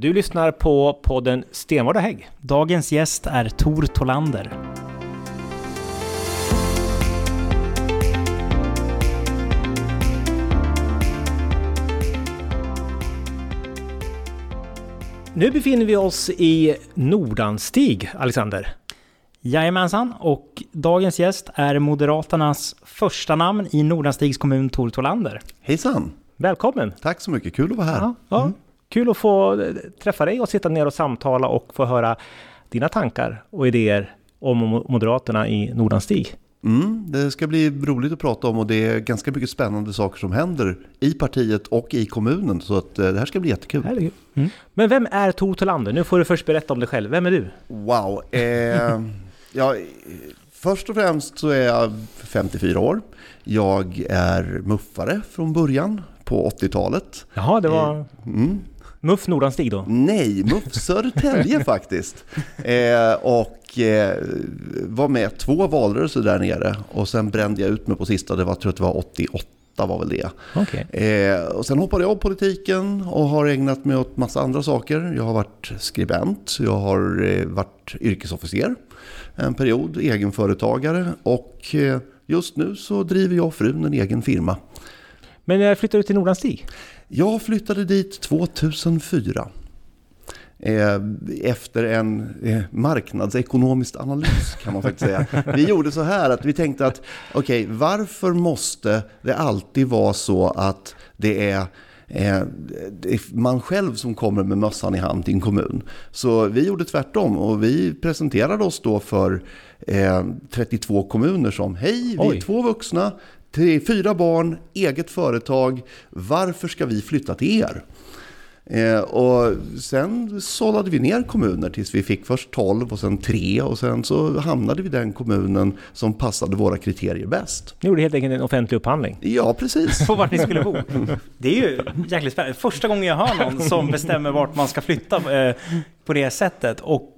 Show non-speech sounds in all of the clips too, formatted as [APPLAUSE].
Du lyssnar på podden Stenvard och Hägg. Dagens gäst är Tor Tolander. Nu befinner vi oss i Nordanstig, Alexander. Jajamensan, och dagens gäst är Moderaternas första namn i Nordanstigs kommun, Tor Tolander. Hejsan! Välkommen! Tack så mycket, kul att vara här. Ja, ja. Mm. Kul att få eh, träffa dig och sitta ner och samtala och få höra dina tankar och idéer om Moderaterna i Nordanstig. Mm, det ska bli roligt att prata om och det är ganska mycket spännande saker som händer i partiet och i kommunen. Så att eh, det här ska bli jättekul. Mm. Men vem är Tor Tholander? Nu får du först berätta om dig själv. Vem är du? Wow! Eh, ja, först och främst så är jag 54 år. Jag är muffare från början på 80-talet. Jaha, det var... Eh, mm. Muff Nordanstig då? Nej, Muff Södertälje [LAUGHS] faktiskt. Eh, och eh, var med två valrörelser där nere. Och sen brände jag ut mig på sista, det var, jag tror att det var 88 var väl det. Okay. Eh, och sen hoppade jag av politiken och har ägnat mig åt massa andra saker. Jag har varit skribent, jag har eh, varit yrkesofficer en period, egenföretagare och eh, just nu så driver jag och frun en egen firma. Men när flyttade du till Nordanstig? Jag flyttade dit 2004. Eh, efter en eh, marknadsekonomisk analys kan man faktiskt säga. [LAUGHS] Vi gjorde så här att vi tänkte att okej, okay, varför måste det alltid vara så att det är det är man själv som kommer med mössan i hand till en kommun. Så vi gjorde tvärtom och vi presenterade oss då för 32 kommuner som hej, vi är två vuxna, Tre, fyra barn, eget företag. Varför ska vi flytta till er? Eh, och sen sållade vi ner kommuner tills vi fick först 12 och sen 3 och sen så hamnade vi i den kommunen som passade våra kriterier bäst. Ni gjorde helt enkelt en offentlig upphandling? Ja, precis. På vart ni skulle bo? Det är ju jäkligt spännande. Första gången jag hör någon som bestämmer vart man ska flytta eh, på det sättet och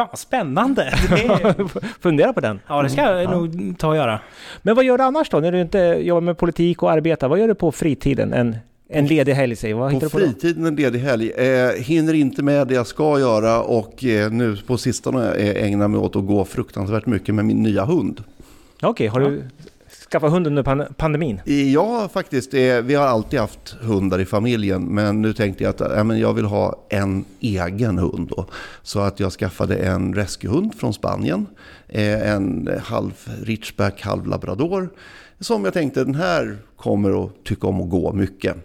Fan spännande! [LAUGHS] Är... [LAUGHS] Fundera på den. Ja, det ska jag mm. nog ta och göra. Men vad gör du annars då, när du inte jobbar med politik och arbetar? Vad gör du på fritiden? En, en ledig helg, säger Vad på, på fritiden en ledig helg. Eh, hinner inte med det jag ska göra och eh, nu på sistone ägnar mig åt att gå fruktansvärt mycket med min nya hund. Okej, okay, har ja. du skaffa hund under pandemin? Ja, faktiskt. Vi har alltid haft hundar i familjen, men nu tänkte jag att jag vill ha en egen hund. Då. Så att jag skaffade en rescuehund från Spanien, eh, en halv ridgeback, halv labrador, som jag tänkte den här kommer att tycka om att gå mycket.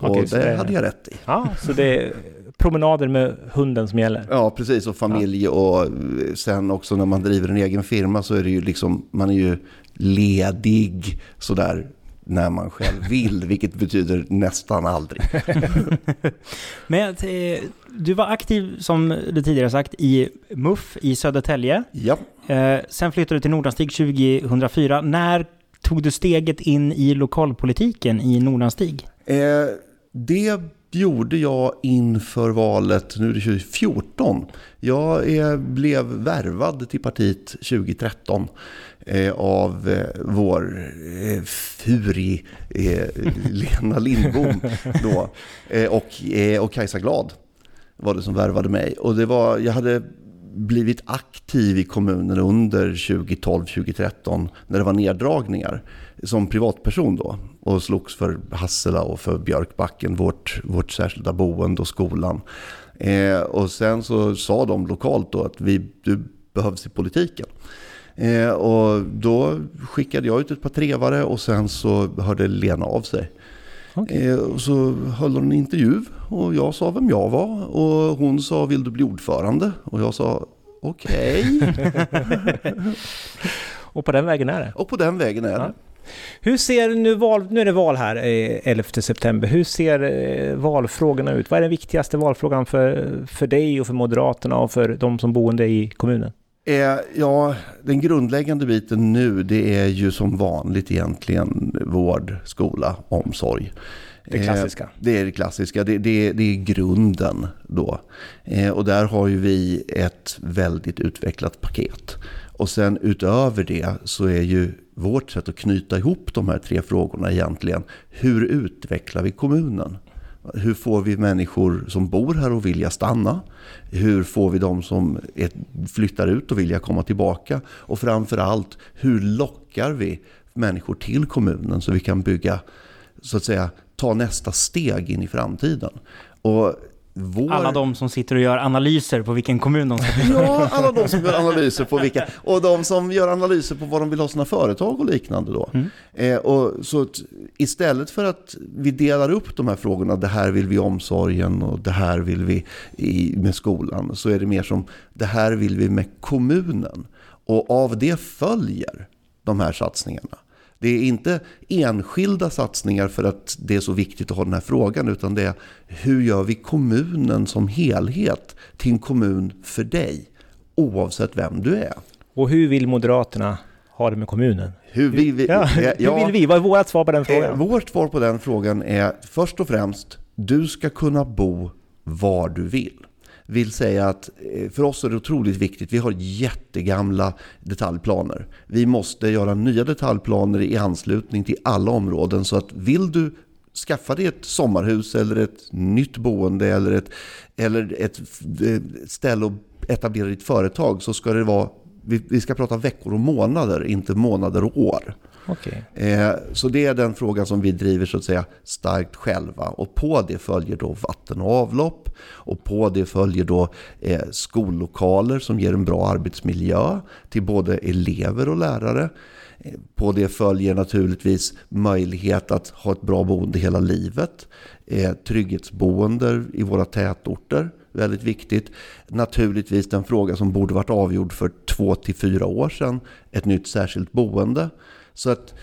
Och Okej, det, det hade jag rätt i. Ja, så det promenader med hunden som gäller? Ja, precis. Och familj och sen också när man driver en egen firma så är det ju liksom, man är ju ledig sådär när man själv [LAUGHS] vill, vilket betyder nästan aldrig. [LAUGHS] Men eh, du var aktiv, som du tidigare sagt, i MUF i Södertälje. Ja. Eh, sen flyttade du till Nordanstig 2004. När tog du steget in i lokalpolitiken i Nordanstig? Eh, det gjorde jag inför valet, nu är det 2014. Jag är, blev värvad till partiet 2013 eh, av eh, vår eh, Furi eh, Lena Lindbom [LAUGHS] då, eh, och, eh, och Kajsa Glad var det som värvade mig. Och det var, jag hade blivit aktiv i kommunen under 2012-2013 när det var neddragningar som privatperson då och slogs för Hassela och för Björkbacken, vårt, vårt särskilda boende och skolan. Eh, och sen så sa de lokalt då att vi, du behövs i politiken. Eh, och då skickade jag ut ett par trevare och sen så hörde Lena av sig. Okay. Eh, och så höll hon en intervju och jag sa vem jag var och hon sa vill du bli ordförande? Och jag sa okej. Okay. [LAUGHS] [LAUGHS] och på den vägen är det? Och på den vägen är det. Hur ser nu val, nu är det val här 11 eh, september. Hur ser eh, valfrågorna ut? Vad är den viktigaste valfrågan för, för dig och för Moderaterna och för de som boende i kommunen? Eh, ja, den grundläggande biten nu det är ju som vanligt egentligen vård, skola, omsorg. Det klassiska. det är det klassiska. Det, det, det är grunden då. och där har ju vi ett väldigt utvecklat paket. Och sen utöver det så är ju vårt sätt att knyta ihop de här tre frågorna egentligen, hur utvecklar vi kommunen? Hur får vi människor som bor här och vilja stanna? Hur får vi de som är, flyttar ut och vilja komma tillbaka? Och framförallt, hur lockar vi människor till kommunen så vi kan bygga, så att säga, ta nästa steg in i framtiden? Och vår... Alla de som sitter och gör analyser på vilken kommun de ska flytta [LAUGHS] Ja, alla de som gör analyser på vilka, och de som gör analyser på vad de vill ha sina företag och liknande då. Mm. Eh, och så istället för att vi delar upp de här frågorna, det här vill vi i omsorgen och det här vill vi i, med skolan, så är det mer som det här vill vi med kommunen. Och av det följer de här satsningarna. Det är inte enskilda satsningar för att det är så viktigt att ha den här frågan, utan det är hur gör vi kommunen som helhet till en kommun för dig, oavsett vem du är. Och hur vill Moderaterna ha det med kommunen? Hur vill vi? [LAUGHS] Ja, hur vill vi? Vad är vårt svar på den frågan? Eh, vårt svar på den frågan är först och främst, du ska kunna bo var du vill vill säga att eh, för oss är det otroligt viktigt. Vi har jättegamla detaljplaner. Vi måste göra nya detaljplaner i anslutning till alla områden. Så att vill du skaffa dig ett sommarhus eller ett nytt boende eller ett, eller ett eh, ställe att etablera ditt företag så ska det vara, vi ska prata veckor och månader, inte månader och år. Okay. Eh, så det är den frågan som vi driver så att säga starkt själva. Och på det följer då vatten och avlopp. Och på det följer då eh, skollokaler som ger en bra arbetsmiljö till både elever och lärare. Eh, på det följer naturligtvis möjlighet att ha ett bra boende hela livet. Eh, trygghetsboende i våra tätorter väldigt viktigt. Naturligtvis den fråga som borde varit avgjord för två till fyra år sedan, ett nytt särskilt boende. Så att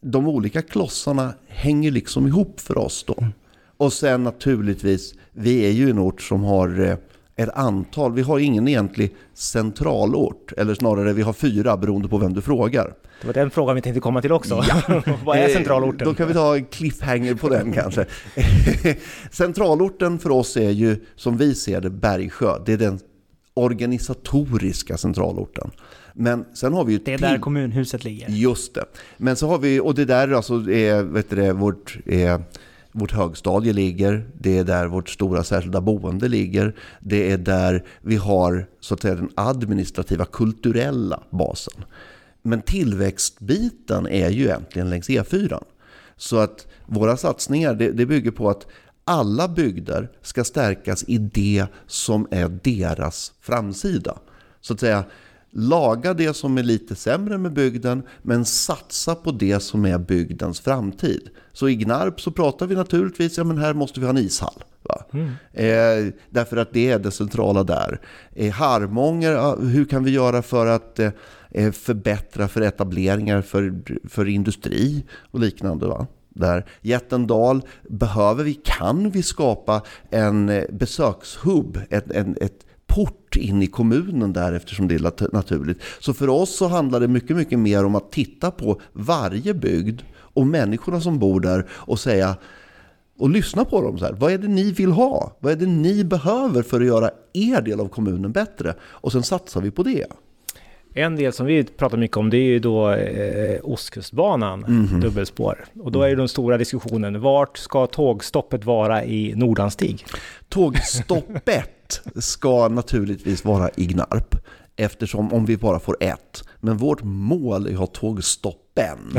de olika klossarna hänger liksom ihop för oss då. Mm. Och sen naturligtvis, vi är ju en ort som har eh, ett antal, vi har ingen egentlig centralort, eller snarare vi har fyra beroende på vem du frågar. Det var den frågan vi tänkte komma till också. Ja. [LAUGHS] Vad är centralorten? Då kan vi ta en cliffhanger på den kanske. [LAUGHS] centralorten för oss är ju, som vi ser det, Bergsjö. Det är den organisatoriska centralorten. Men sen har vi ju... Det är där kommunhuset ligger. Just det. Men så har vi, och det där alltså är, vet du vårt... Är, vårt högstadie ligger, det är där vårt stora särskilda boende ligger, det är där vi har så att säga den administrativa kulturella basen. Men tillväxtbiten är ju egentligen längs E4. Så att våra satsningar det, det bygger på att alla bygder ska stärkas i det som är deras framsida. Så att säga, Laga det som är lite sämre med bygden, men satsa på det som är bygdens framtid. Så i Gnarp så pratar vi naturligtvis, ja men här måste vi ha en ishall. Mm. Eh, därför att det är det centrala där. Eh, Harmånger, hur kan vi göra för att eh, eh, förbättra för etableringar för, för industri och liknande? Va? Där Jättendal, behöver vi, kan vi skapa en eh, besökshubb, ett, en, ett port in i kommunen där eftersom det är naturligt. Så för oss så handlar det mycket, mycket mer om att titta på varje bygd och människorna som bor där och säga och lyssna på dem. Så här. Vad är det ni vill ha? Vad är det ni behöver för att göra er del av kommunen bättre? Och sen satsar vi på det. En del som vi pratar mycket om det är ju då eh, Ostkustbanan, mm dubbelspår. Och då är ju den stora diskussionen, vart ska tågstoppet vara i Nordanstig? Tågstoppet ska naturligtvis vara i Gnarp. Eftersom om vi bara får ett. Men vårt mål är att ha tågstoppen. [LAUGHS]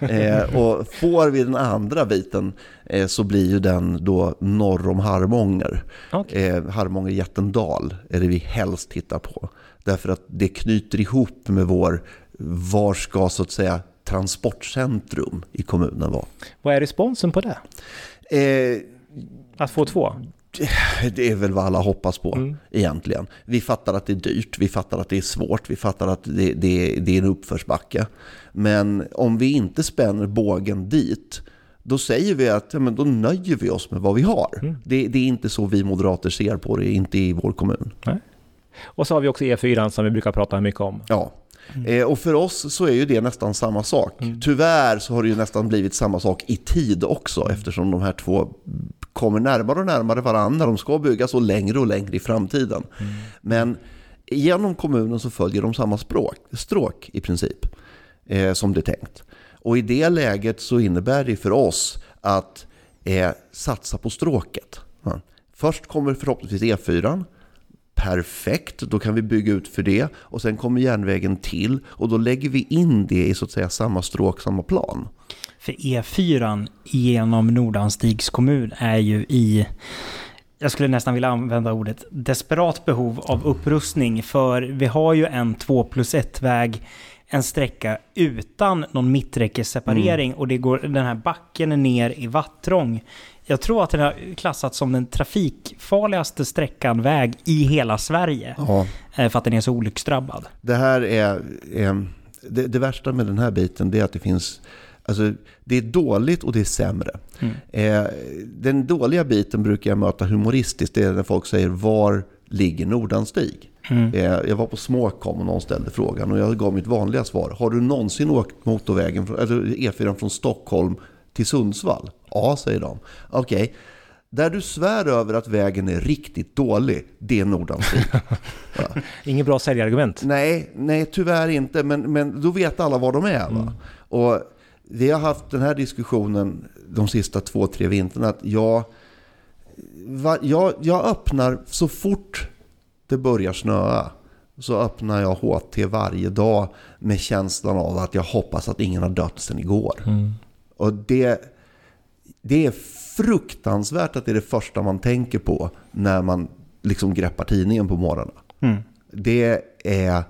eh, och får vi den andra biten eh, så blir ju den då norr om Harmånger. Okay. Eh, Harmånger-Jättendal är det vi helst tittar på. Därför att det knyter ihop med vår, var ska så att säga transportcentrum i kommunen vara. Vad är responsen på det? Eh, att få två? Det är väl vad alla hoppas på mm. egentligen. Vi fattar att det är dyrt, vi fattar att det är svårt, vi fattar att det, det, det är en uppförsbacke. Men om vi inte spänner bågen dit, då säger vi att ja, men då nöjer vi oss med vad vi har. Mm. Det, det, är inte så vi moderater ser på det, inte i vår kommun. Nej. Och så har vi också E4 som vi brukar prata mycket om. Ja, Mm. Eh, och för oss så är ju det nästan samma sak. Mm. Tyvärr så har det ju nästan blivit samma sak i tid också eftersom de här två kommer närmare och närmare varandra. De ska byggas och längre och längre i framtiden. Mm. Men genom kommunen så följer de samma språk, stråk i princip eh, som det är tänkt. Och i det läget så innebär det för oss att är satsa på stråket. Först kommer förhoppningsvis E4. Perfekt, då kan vi bygga ut för det. Och sen kommer järnvägen till och då lägger vi in det i så att säga samma stråk, samma plan. För E4 genom Nordanstigs kommun är ju i jag skulle nästan vilja använda ordet desperat behov av upprustning för vi har ju en 2 plus 1 väg en sträcka utan någon mitträckesseparering mm. och det går den här backen ner i Vattrång. Jag tror att den har klassats som den trafikfarligaste sträckan väg i hela Sverige. Ja. Eh, för att den är så olycksdrabbad. Det här är... är det, det, värsta med den här biten det är att det finns... Alltså, det är dåligt och det är sämre. Mm. Eh, den dåliga biten brukar jag möta humoristiskt. Det är när folk säger var ligger Nordanstig? Mm. Eh, jag var på Småkom och någon ställde frågan och jag gav mitt vanliga svar. Har du någonsin åkt motorvägen, eller E4 från Stockholm till Sundsvall? Ja, säger de. Okej. Okay. Där du svär över att vägen är riktigt dålig, det är Nordanstig. [LAUGHS] ja. Inget bra säljargument. Nej, nej tyvärr inte. Men, men då vet alla var de är. Mm. Och vi har haft den här diskussionen de sista två, tre vintrarna. Att jag, jag, jag öppnar så fort det börjar snöa så öppnar jag HT varje dag med känslan av att jag hoppas att ingen har dött sedan igår. Mm. Och det, det är fruktansvärt att det är det första man tänker på när man liksom greppar tidningen på morgonen. Mm. Det är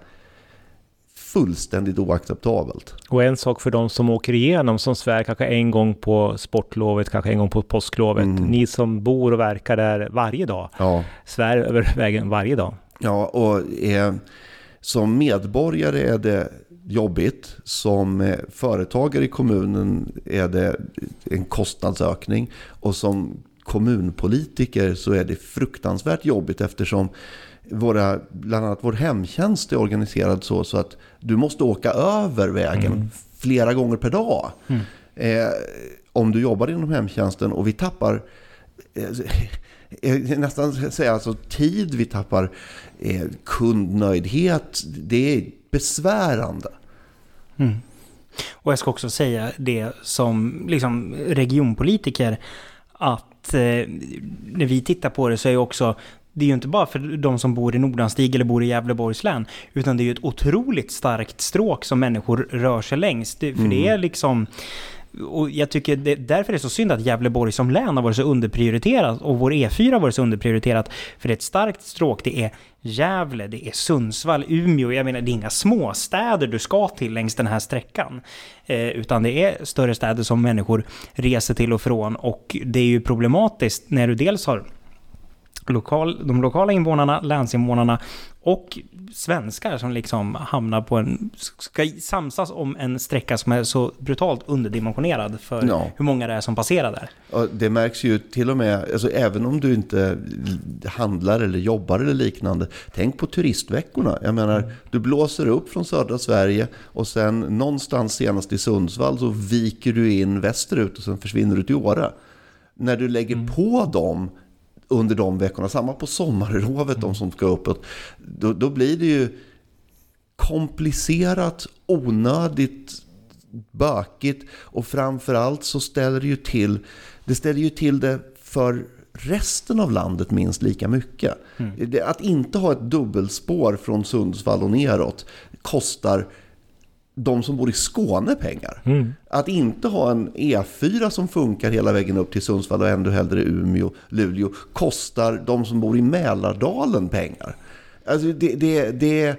fullständigt oacceptabelt. Och en sak för de som åker igenom, som svär kanske en gång på sportlovet, kanske en gång på påsklovet. Mm. Ni som bor och verkar där varje dag, ja. svär över vägen varje dag. Ja, och eh, som medborgare är det jobbigt. Som eh, företagare i kommunen är det en kostnadsökning. Och som kommunpolitiker så är det fruktansvärt jobbigt eftersom våra, bland annat vår hemtjänst är organiserad så, så att du måste åka över vägen mm. flera gånger per dag. Mm. Eh, om du jobbar inom hemtjänsten och vi tappar eh, eh nästan säga alltså tid, vi tappar eh, kundnöjdhet. Det är besvärande. Mm. Och jag ska också säga det som liksom regionpolitiker att eh, när vi tittar på det så är också det är ju inte bara för de som bor i Nordanstig eller bor i Gävleborgs län, utan det är ju ett otroligt starkt stråk som människor rör sig längs. Det, för mm. det är liksom... Och jag tycker det, därför är det så synd att Gävleborg som län har varit så underprioriterat och vår E4 har varit så underprioriterat. För det är ett starkt stråk, det är Gävle, det är Sundsvall, Umeå. Jag menar, det är inga småstäder du ska till längs den här sträckan. Eh, utan det är större städer som människor reser till och från. Och det är ju problematiskt när du dels har lokal, de lokala invånarna, länsinvånarna och svenskar som liksom hamnar på en... ska samsas om en sträcka som är så brutalt underdimensionerad för ja. hur många det är som passerar där. Och det märks ju till och med, alltså även om du inte handlar eller jobbar eller liknande. Tänk på turistveckorna. Jag menar, du blåser upp från södra Sverige och sen någonstans senast i Sundsvall så viker du in västerut och sen försvinner du till Åre. När du lägger mm. på dem under de veckorna. Samma på sommarlovet, de som ska uppåt. Då, då blir det ju komplicerat, onödigt, bökigt och framförallt så ställer det ju till det ställer ju till det för resten av landet minst lika mycket. Mm. Att inte ha ett dubbelspår från Sundsvall och neråt kostar de som bor i Skåne pengar. Mm. Att inte ha en E4 som funkar hela vägen upp till Sundsvall och ändå hellre Umeå, Luleå, kostar de som bor i Mälardalen pengar. Alltså det, det, det är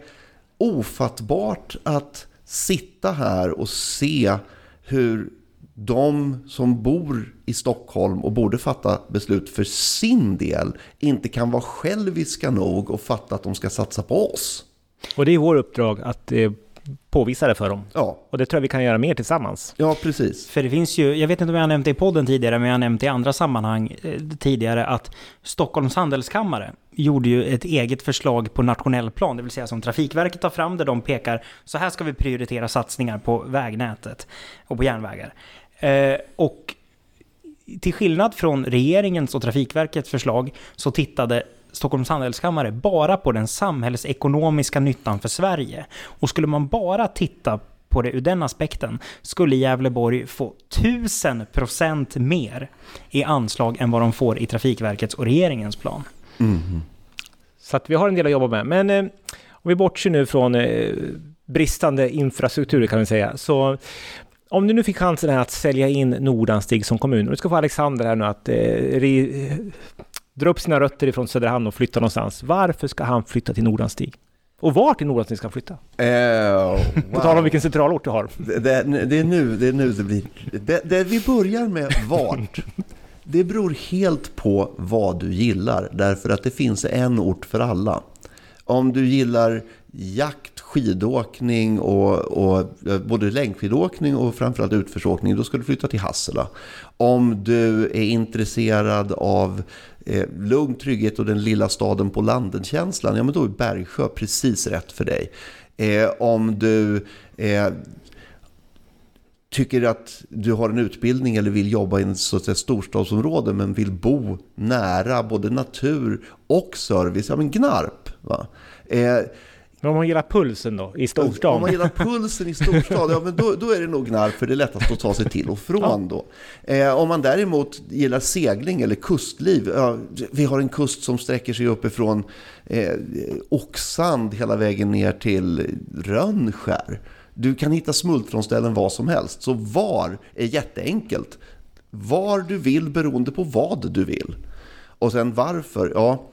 ofattbart att sitta här och se hur de som bor i Stockholm och borde fatta beslut för sin del inte kan vara själviska nog och fatta att de ska satsa på oss. Och det är vår uppdrag att eh, påvisa det för dem. Ja. Och det tror jag vi kan göra mer tillsammans. Ja, precis. För det finns ju, jag vet inte om jag har nämnt det i podden tidigare, men jag har nämnt det i andra sammanhang eh, tidigare, att Stockholms handelskammare gjorde ju ett eget förslag på nationell plan, det vill säga som Trafikverket tar fram, där de pekar, så här ska vi prioritera satsningar på vägnätet och på järnvägar. Eh, och till skillnad från regeringens och Trafikverkets förslag så tittade Stockholms handelskammare bara på den samhällsekonomiska nyttan för Sverige. Och skulle man bara titta på det ur den aspekten skulle Gävleborg få 1000% mer i anslag än vad de får i Trafikverkets och regeringens plan. Mm. Så att vi har en del att jobba med. Men eh, om vi bortser nu från eh, bristande infrastruktur kan vi säga, så om du nu fick chansen här att sälja in Nordanstig som kommun, och du ska få Alexander här nu att eh, dra upp sina rötter ifrån Söderhamn och flytta någonstans. Varför ska han flytta till Nordanstig? Och vart i Nordanstig ska han flytta? Eh, På tal om vilken centralort du har. Det, det, det, är nu, det är nu det blir... Det, det, vi börjar med vart. Det beror helt på vad du gillar, därför att det finns en ort för alla. Om du gillar jakt, skidåkning och, och både längdskidåkning och framförallt utförsåkning, då ska du flytta till Hassela. Om du är intresserad av eh, lugn, trygghet och den lilla staden på landet-känslan, ja men då är Bergsjö precis rätt för dig. Eh, om du eh, tycker att du har en utbildning eller vill jobba i ett storstadsområde men vill bo nära både natur och service, ja men Gnarp. Va? Eh, men om man gillar pulsen då, i storstan? Om man gillar pulsen i storstad, ja men då, då är det nog Gnarp för det är lättast att ta sig till och från då. Eh, om man däremot gillar segling eller kustliv, ja, vi har en kust som sträcker sig uppifrån eh, Oxand hela vägen ner till Rönnskär. Du kan hitta smultronställen var som helst. Så var är jätteenkelt. Var du vill beroende på vad du vill. Och sen varför? Ja,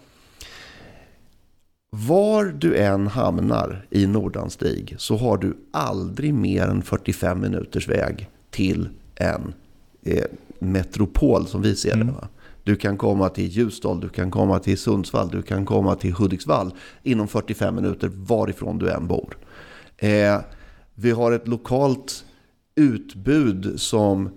var du än hamnar i Nordanstig så har du aldrig mer än 45 minuters väg till en eh, metropol som vi ser det. Mm. Du kan komma till Ljusdal, du kan komma till Sundsvall, du kan komma till Hudiksvall inom 45 minuter varifrån du än bor. Eh, vi har ett lokalt utbud som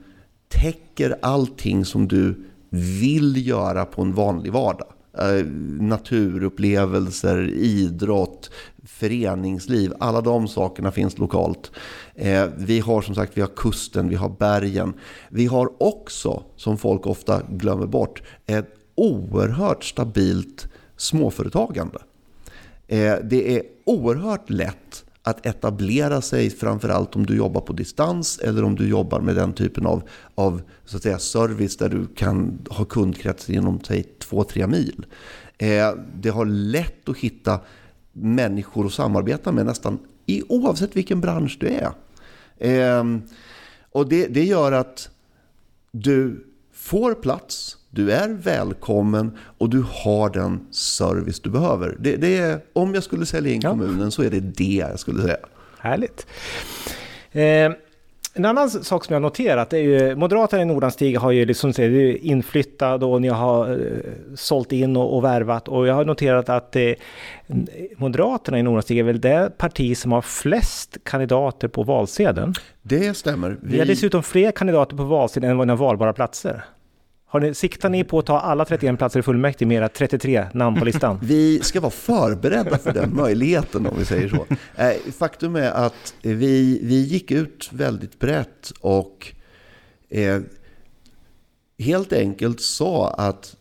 täcker allting som du vill göra på en vanlig vardag. Eh, naturupplevelser, idrott, föreningsliv. Alla de sakerna finns lokalt. Eh, vi har som sagt vi har kusten, vi har bergen. Vi har också, som folk ofta glömmer bort, ett oerhört stabilt småföretagande. Eh, det är oerhört lätt att etablera sig, framförallt om du jobbar på distans eller om du jobbar med den typen av, av så att säga, service där du kan ha kundkrets inom säg, två, tre mil. Eh, det har lätt att hitta människor att samarbeta med nästan i, oavsett vilken bransch du är. Eh, och det, det gör att du får plats, du är välkommen och du har den service du behöver. Det, det är, om jag skulle sälja in ja. kommunen så är det det jag skulle säga. Härligt. Eh, en annan sak som jag noterat är ju Moderaterna i Nordanstig har ju liksom inflyttat och ni har eh, sålt in och, och värvat och jag har noterat att eh, Moderaterna i Nordanstig är väl det parti som har flest kandidater på valsedeln. Det stämmer. Vi, vi har dessutom fler kandidater på valsedeln än vad ni har valbara platser. Har ni, siktar ni på att ta alla 31 platser i fullmäktige med era 33 namn på listan? [LAUGHS] Vi ska vara förberedda för den möjligheten om vi säger så. Eh, faktum är att vi, vi gick ut väldigt brett och eh, helt enkelt sa att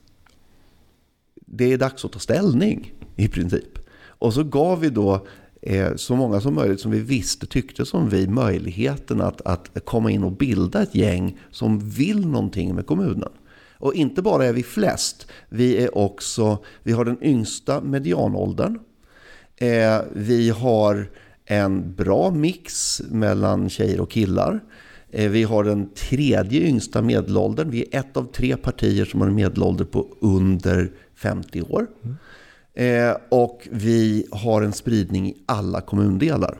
det är dags att ta ställning i princip. Och så gav vi då eh, så många som möjligt som vi visste tyckte som vi möjligheten att, att komma in och bilda ett gäng som vill någonting med kommunen. Och inte bara är vi flest, vi är också, vi har den yngsta medianåldern. Eh, vi har en bra mix mellan tjejer och killar. Eh, vi har den tredje yngsta medelåldern. Vi är ett av tre partier som har en medelålder på under 50 år. Mm. Eh, och vi har en spridning i alla kommundelar.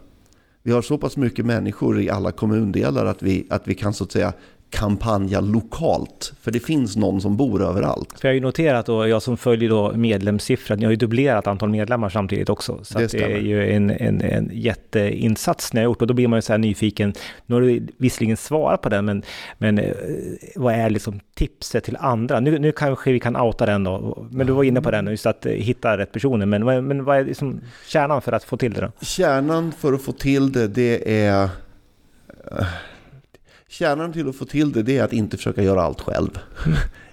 Vi har så pass mycket människor i alla kommundelar att vi, att vi kan så att säga kampanja lokalt. För det finns någon som bor överallt. För jag har ju noterat, och jag som följer då medlemssiffran, ni har ju dubblerat antal medlemmar samtidigt också. Så det, det är ju en, en, en jätteinsats ni har gjort och då blir man ju så här nyfiken. Nu har du visserligen svarat på den, men, men eh, vad är liksom tipset till andra? Nu, nu kanske vi kan outa den då, men du var inne på den, just att hitta rätt personer. Men, men vad är liksom kärnan för att få till det då? Kärnan för att få till det, det är Kärnan till att få till det, det är att inte försöka göra allt själv.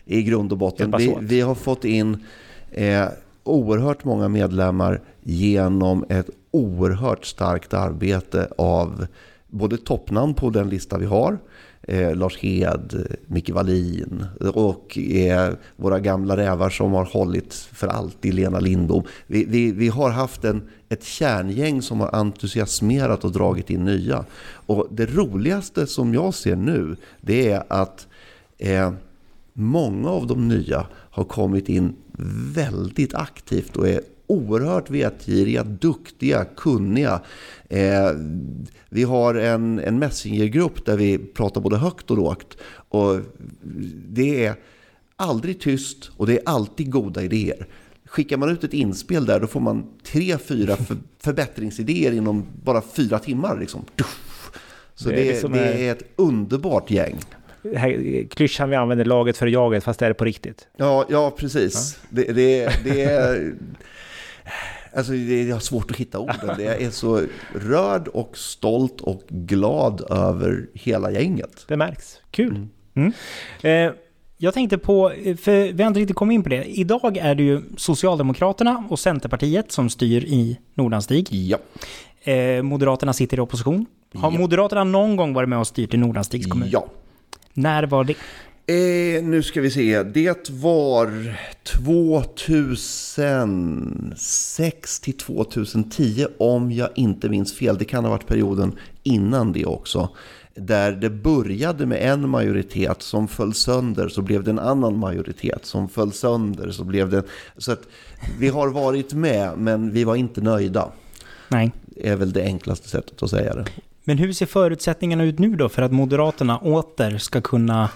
I grund och botten. Vi, vi, har fått in eh, oerhört många medlemmar genom ett oerhört starkt arbete av både toppnamn på den lista vi har, eh, Lars Hed, Micke Wallin och eh, våra gamla rävar som har hållit för alltid, Lena Lindbom. Vi, vi, vi har haft en, ett kärngäng som har entusiasmerat och dragit in nya. Och det roligaste som jag ser nu, det är att eh, många av de nya har kommit in väldigt aktivt och är oerhört vetgiriga, duktiga, kunniga. Eh, vi har en, en messengergrupp där vi pratar både högt och lågt. Och det är aldrig tyst och det är alltid goda idéer. Skickar man ut ett inspel där då får man tre, fyra för, [LAUGHS] förbättringsidéer inom bara fyra timmar. Liksom. Så det, det, är, det är ett underbart gäng här, klyschan vi använder, laget för jaget, fast det är på riktigt. Ja, ja precis. Ja. Det, det, det är... Alltså jag har svårt att hitta orden. Jag är så rörd och stolt och glad över hela gänget. Det märks. Kul. Mm. Mm. Eh, jag tänkte på, för vi har inte riktigt kommit in på det. Idag är det ju Socialdemokraterna och Centerpartiet som styr i Nordanstig. Ja. Eh, Moderaterna sitter i opposition. Har ja. Moderaterna någon gång varit med och styrt i Nordanstigs kommun? Ja. När var det? Eh, nu ska vi se. Det var 2006 till 2010 om jag inte minns fel. Det kan ha varit perioden innan det också. Där det började med en majoritet som föll sönder så blev det en annan majoritet som föll sönder så blev det... Så att vi har varit med men vi var inte nöjda. Nej. Det är väl det enklaste sättet att säga det. Men hur ser förutsättningarna ut nu då för att Moderaterna åter ska kunna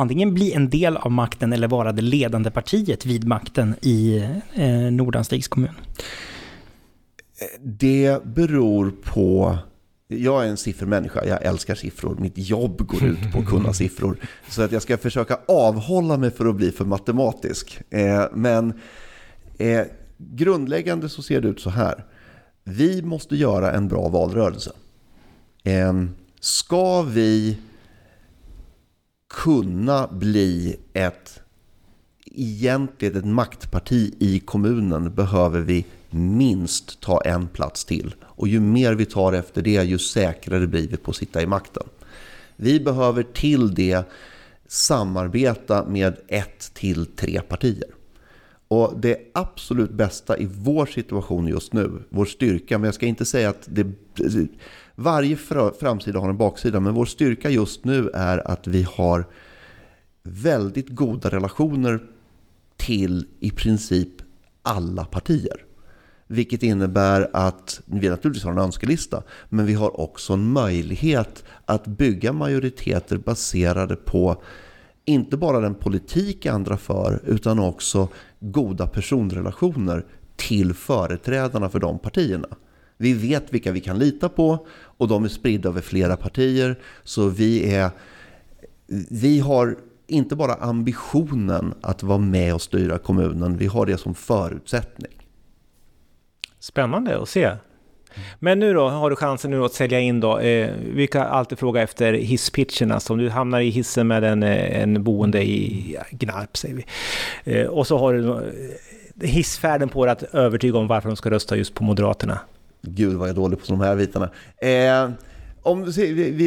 antingen bli en del av makten eller vara det ledande partiet vid makten i eh, Nordanstigs kommun? Det beror på... Jag är en siffermänniska, jag älskar siffror. Mitt jobb går ut på att kunna [LAUGHS] siffror. Så att jag ska försöka avhålla mig för att bli för matematisk. Eh, men eh, grundläggande så ser det ut så här. Vi måste göra en bra valrörelse. Eh, ska vi kunna bli ett egentligen ett maktparti i kommunen behöver vi minst ta en plats till. Och ju mer vi tar efter det, ju säkrare blir vi på att sitta i makten. Vi behöver till det samarbeta med ett till tre partier. Och det absolut bästa i vår situation just nu, vår styrka, men jag ska inte säga att det, varje framsida har en baksida, men vår styrka just nu är att vi har väldigt goda relationer till i princip alla partier. Vilket innebär att vi naturligtvis har en önskelista, men vi har också en möjlighet att bygga majoriteter baserade på inte bara den politik andra för, utan också goda personrelationer till företrädarna för de partierna. Vi vet vilka vi kan lita på och de är spridda över flera partier. Så vi, är, vi har inte bara ambitionen att vara med och styra kommunen, vi har det som förutsättning. Spännande att se. Men nu då, har du chansen nu att sälja in då. Eh, vi kan alltid fråga efter hisspitcherna. Så om du hamnar i hissen med en, eh, en boende i Gnarp, säger vi. Eh, och så har du eh, hissfärden på dig att övertyga om varför de ska rösta just på Moderaterna. Gud vad jag är dålig på de här bitarna. Eh, om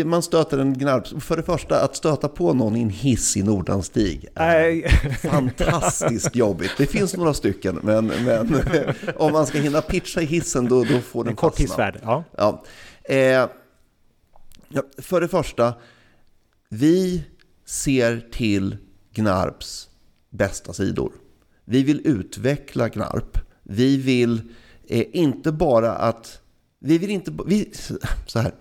man stöter en gnarp, för det första att stöta på någon i en hiss i Nordanstig är [LAUGHS] fantastiskt jobbigt. Det finns några stycken, men, men [LAUGHS] om man ska hinna pitcha i hissen då, då får den En kort hissfärd, ja. ja. Eh, för det första, vi ser till Gnarps bästa sidor. Vi vill utveckla Gnarp. Vi vill är inte bara att... Vi vill inte... Vi, så här.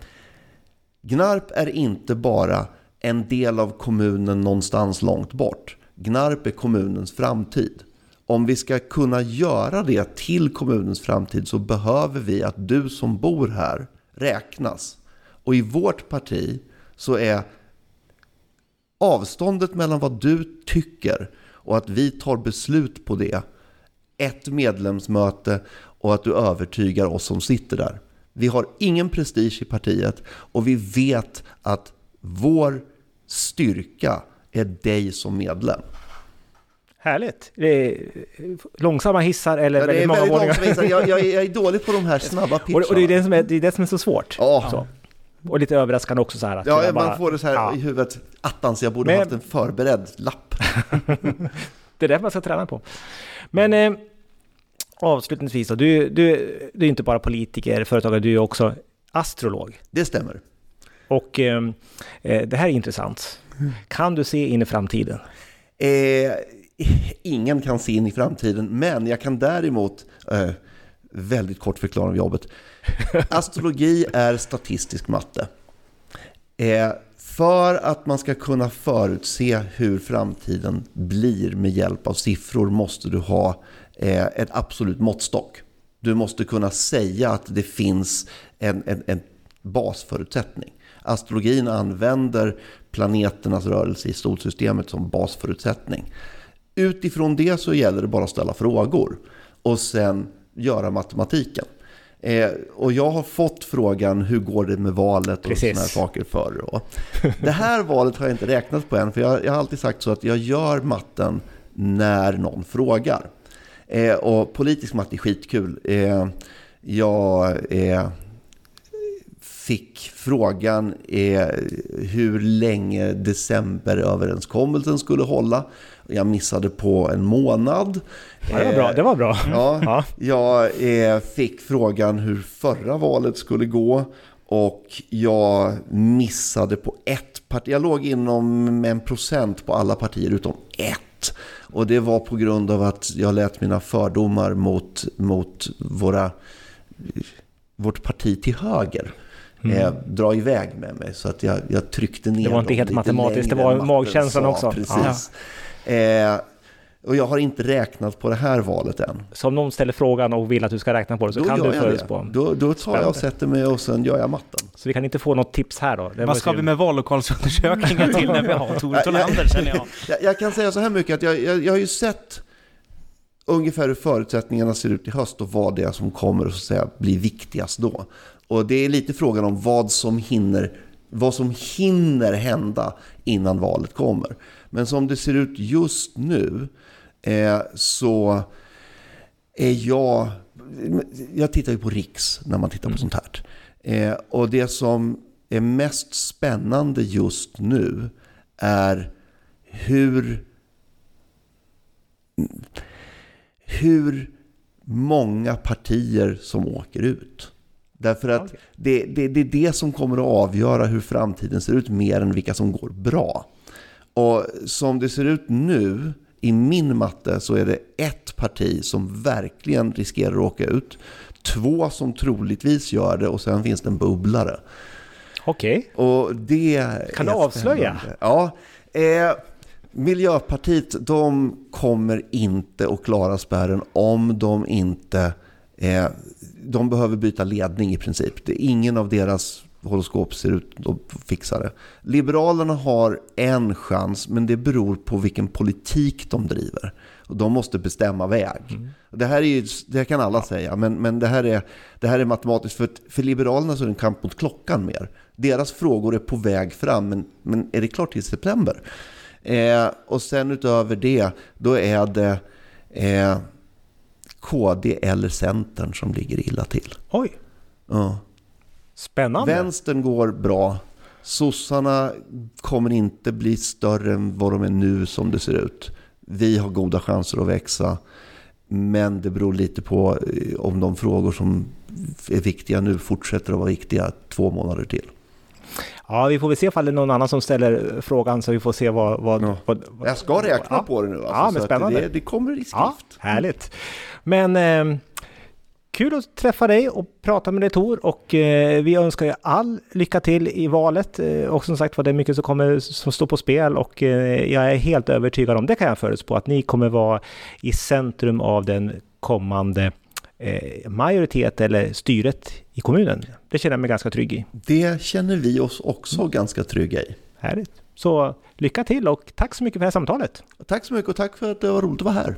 Gnarp är inte bara en del av kommunen någonstans långt bort. Gnarp är kommunens framtid. Om vi ska kunna göra det till kommunens framtid så behöver vi att du som bor här räknas. Och i vårt parti så är avståndet mellan vad du tycker och att vi tar beslut på det ett medlemsmöte och att du övertygar oss som sitter där. Vi har ingen prestige i partiet och vi vet att vår styrka är dig som medlem. Härligt. Det är långsamma hissar eller ja, väldigt många väldigt våningar. Hissar. Jag, jag, jag, är dålig på de här [LAUGHS] snabba pitcharna. Och, det, är det, som är, det är det som är så svårt. Ja, så. Och lite överraskande också så här. Att ja, man bara, får det så här ja. i huvudet. Attans, jag borde Men, haft en förberedd lapp. [LAUGHS] [LAUGHS] det är det man ska träna på. Men eh, avslutningsvis då, du, du, du är inte bara politiker, företagare, du är också astrolog. Det stämmer. Och eh, eh det här är intressant. Kan du se in i framtiden? Eh, ingen kan se in i framtiden, men jag kan däremot eh, väldigt kort förklara om jobbet. Astrologi är statistisk matte. För att man ska kunna förutse hur framtiden blir med hjälp av siffror måste du ha eh, en absolut måttstock. Du måste kunna säga att det finns en, en, en basförutsättning. Astrologin använder planeternas rörelse i solsystemet som basförutsättning. Utifrån det så gäller det bara att ställa frågor och sen göra matematiken. Eh, och jag har fått frågan hur går det med valet och sådana saker förr. Och [LAUGHS] det här valet har jag inte räknat på än, för jag, jag, har alltid sagt så att jag gör matten när någon frågar. Eh, och politisk matte är skitkul. Eh, jag fick frågan hur länge decemberöverenskommelsen skulle hålla. Jag missade på en månad. Ja, det var bra. Det var bra. [LAUGHS] Ja, Jag fick frågan hur förra valet skulle gå. Och jag missade på ett parti. Jag låg inom en procent på alla partier utom ett. Och det var på grund av att jag lät mina fördomar mot, mot våra, vårt parti till höger mm. eh, dra iväg med mig. Så att jag, jag tryckte ner Det var inte helt matematiskt, det var magkänslan också. Precis. Eh, och jag har inte räknat på det här valet än. Så om någon ställer frågan och vill att du ska räkna på det så då kan du förutspå? Då, då tar jag och sätter mig och sen gör jag matten. Så vi kan inte få något tips här då? Det Vad ska vi med vallokalsundersökningar till när vi har Tor Tholander känner jag. [LAUGHS] jag. Jag kan säga så här mycket att jag, jag, jag har ju sett ungefär hur förutsättningarna ser ut i höst och vad det är som kommer att säga, bli viktigast då. Och det är lite frågan om vad som hinner, vad som hinner hända innan valet kommer. Men som det ser ut just nu eh, så är jag... Jag tittar ju på Riks när man tittar på mm. sånt här. Eh, och det som är mest spännande just nu är hur... Hur många partier som åker ut. Därför att okay. det, det, det, är det som kommer att avgöra hur framtiden ser ut mer än vilka som går bra. Och som det ser ut nu i min matte så är det ett parti som verkligen riskerar att åka ut. Två som troligtvis gör det och sen finns det en bubblare. Okej. Okay. Kan du avslöja? Ja. Eh, Miljöpartiet, de kommer inte att klara spärren om de inte... Eh, de behöver byta ledning i princip. Det är ingen av deras horoskop ser ut att fixa det. Liberalerna har en chans, men det beror på vilken politik de driver. Och de måste bestämma väg. Mm. Det här är ju, det kan alla säga, men, men det, här är, det här är matematiskt. För, för Liberalerna så är det en kamp mot klockan mer. Deras frågor är på väg fram, men, men är det klart till september? Eh, och sen utöver det, då är det eh, KD eller Centern som ligger illa till. Oj! Ja. Spännande. Vänstern går bra. Sossarna kommer inte bli större än vad de är nu som det ser ut. Vi har goda chanser att växa. Men det beror lite på eh, om de frågor som är viktiga nu fortsätter att vara viktiga två månader till. Ja, vi får väl se ifall det är någon annan som ställer frågan så vi får se vad... vad, ja. vad, vad jag ska räkna ja. på det nu. Alltså, ja, men spännande. Det, det, kommer i skrift. Ja, härligt. Men... Eh, Kul att träffa dig och prata med dig Tor och eh, vi önskar er all lycka till i valet eh, och som sagt var det är mycket som kommer som står på spel och eh, jag är helt övertygad om, det kan jag förutspå, att ni kommer vara i centrum av den kommande eh, majoritet eller styret i kommunen. Det känner jag mig ganska trygg i. Det känner vi oss också mm. ganska trygga i. Härligt. Så lycka till och tack så mycket för det här samtalet. Tack så mycket och tack för att det var roligt att vara här.